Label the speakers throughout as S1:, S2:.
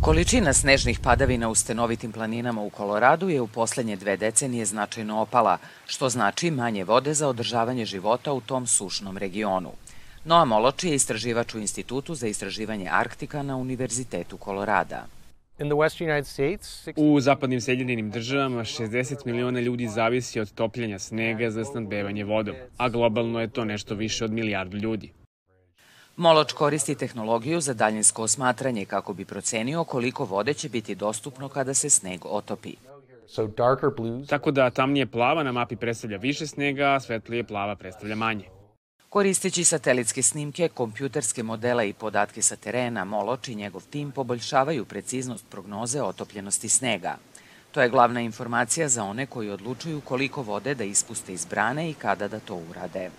S1: Količina snežnih padavina u stenovitim planinama u Koloradu je u poslednje dve decenije značajno opala, što znači manje vode za održavanje života u tom sušnom regionu. Noa Moloči je istraživač u Institutu za istraživanje Arktika na Univerzitetu Kolorada.
S2: U zapadnim Sjedinjenim državama 60 miliona ljudi zavisi od topljenja snega za snadbevanje vodom, a globalno je to nešto više od milijardu ljudi.
S1: Moloč koristi tehnologiju za daljinsko osmatranje kako bi procenio koliko vode će biti dostupno kada se sneg otopi.
S2: Tako da tamnije plava na mapi predstavlja više snega, a svetlije plava predstavlja manje.
S1: Koristeći satelitske snimke, kompjuterske modele i podatke sa terena, Moloč i njegov tim poboljšavaju preciznost prognoze otopljenosti snega. To je glavna informacija za one koji odlučuju koliko vode da ispuste iz brane i kada da to urade.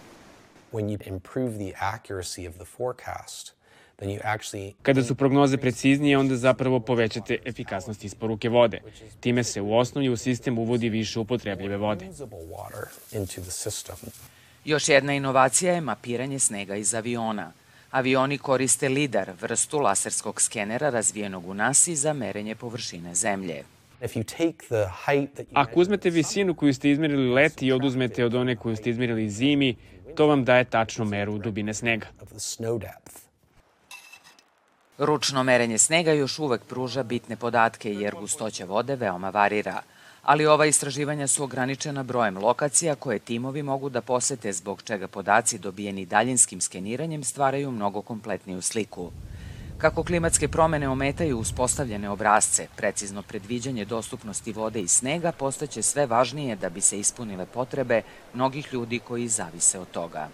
S2: Kada su prognoze preciznije, onda zapravo povećate efikasnost isporuke vode. Time se u osnovi u sistem uvodi više upotrebljive vode.
S1: Još jedna inovacija je mapiranje snega iz aviona. Avioni koriste LIDAR, vrstu laserskog skenera razvijenog u NASA za merenje površine zemlje.
S2: Ako uzmete visinu koju ste izmerili leti i oduzmete od one koju ste izmerili zimi, to vam daje tačnu meru dubine snega.
S1: Ručno merenje snega još uvek pruža bitne podatke jer gustoća vode veoma varira – ali ova istraživanja su ograničena brojem lokacija koje timovi mogu da posete zbog čega podaci dobijeni daljinskim skeniranjem stvaraju mnogo kompletniju sliku. Kako klimatske promene ometaju uspostavljene obrazce, precizno predviđanje dostupnosti vode i snega postaće sve važnije da bi se ispunile potrebe mnogih ljudi koji zavise od toga.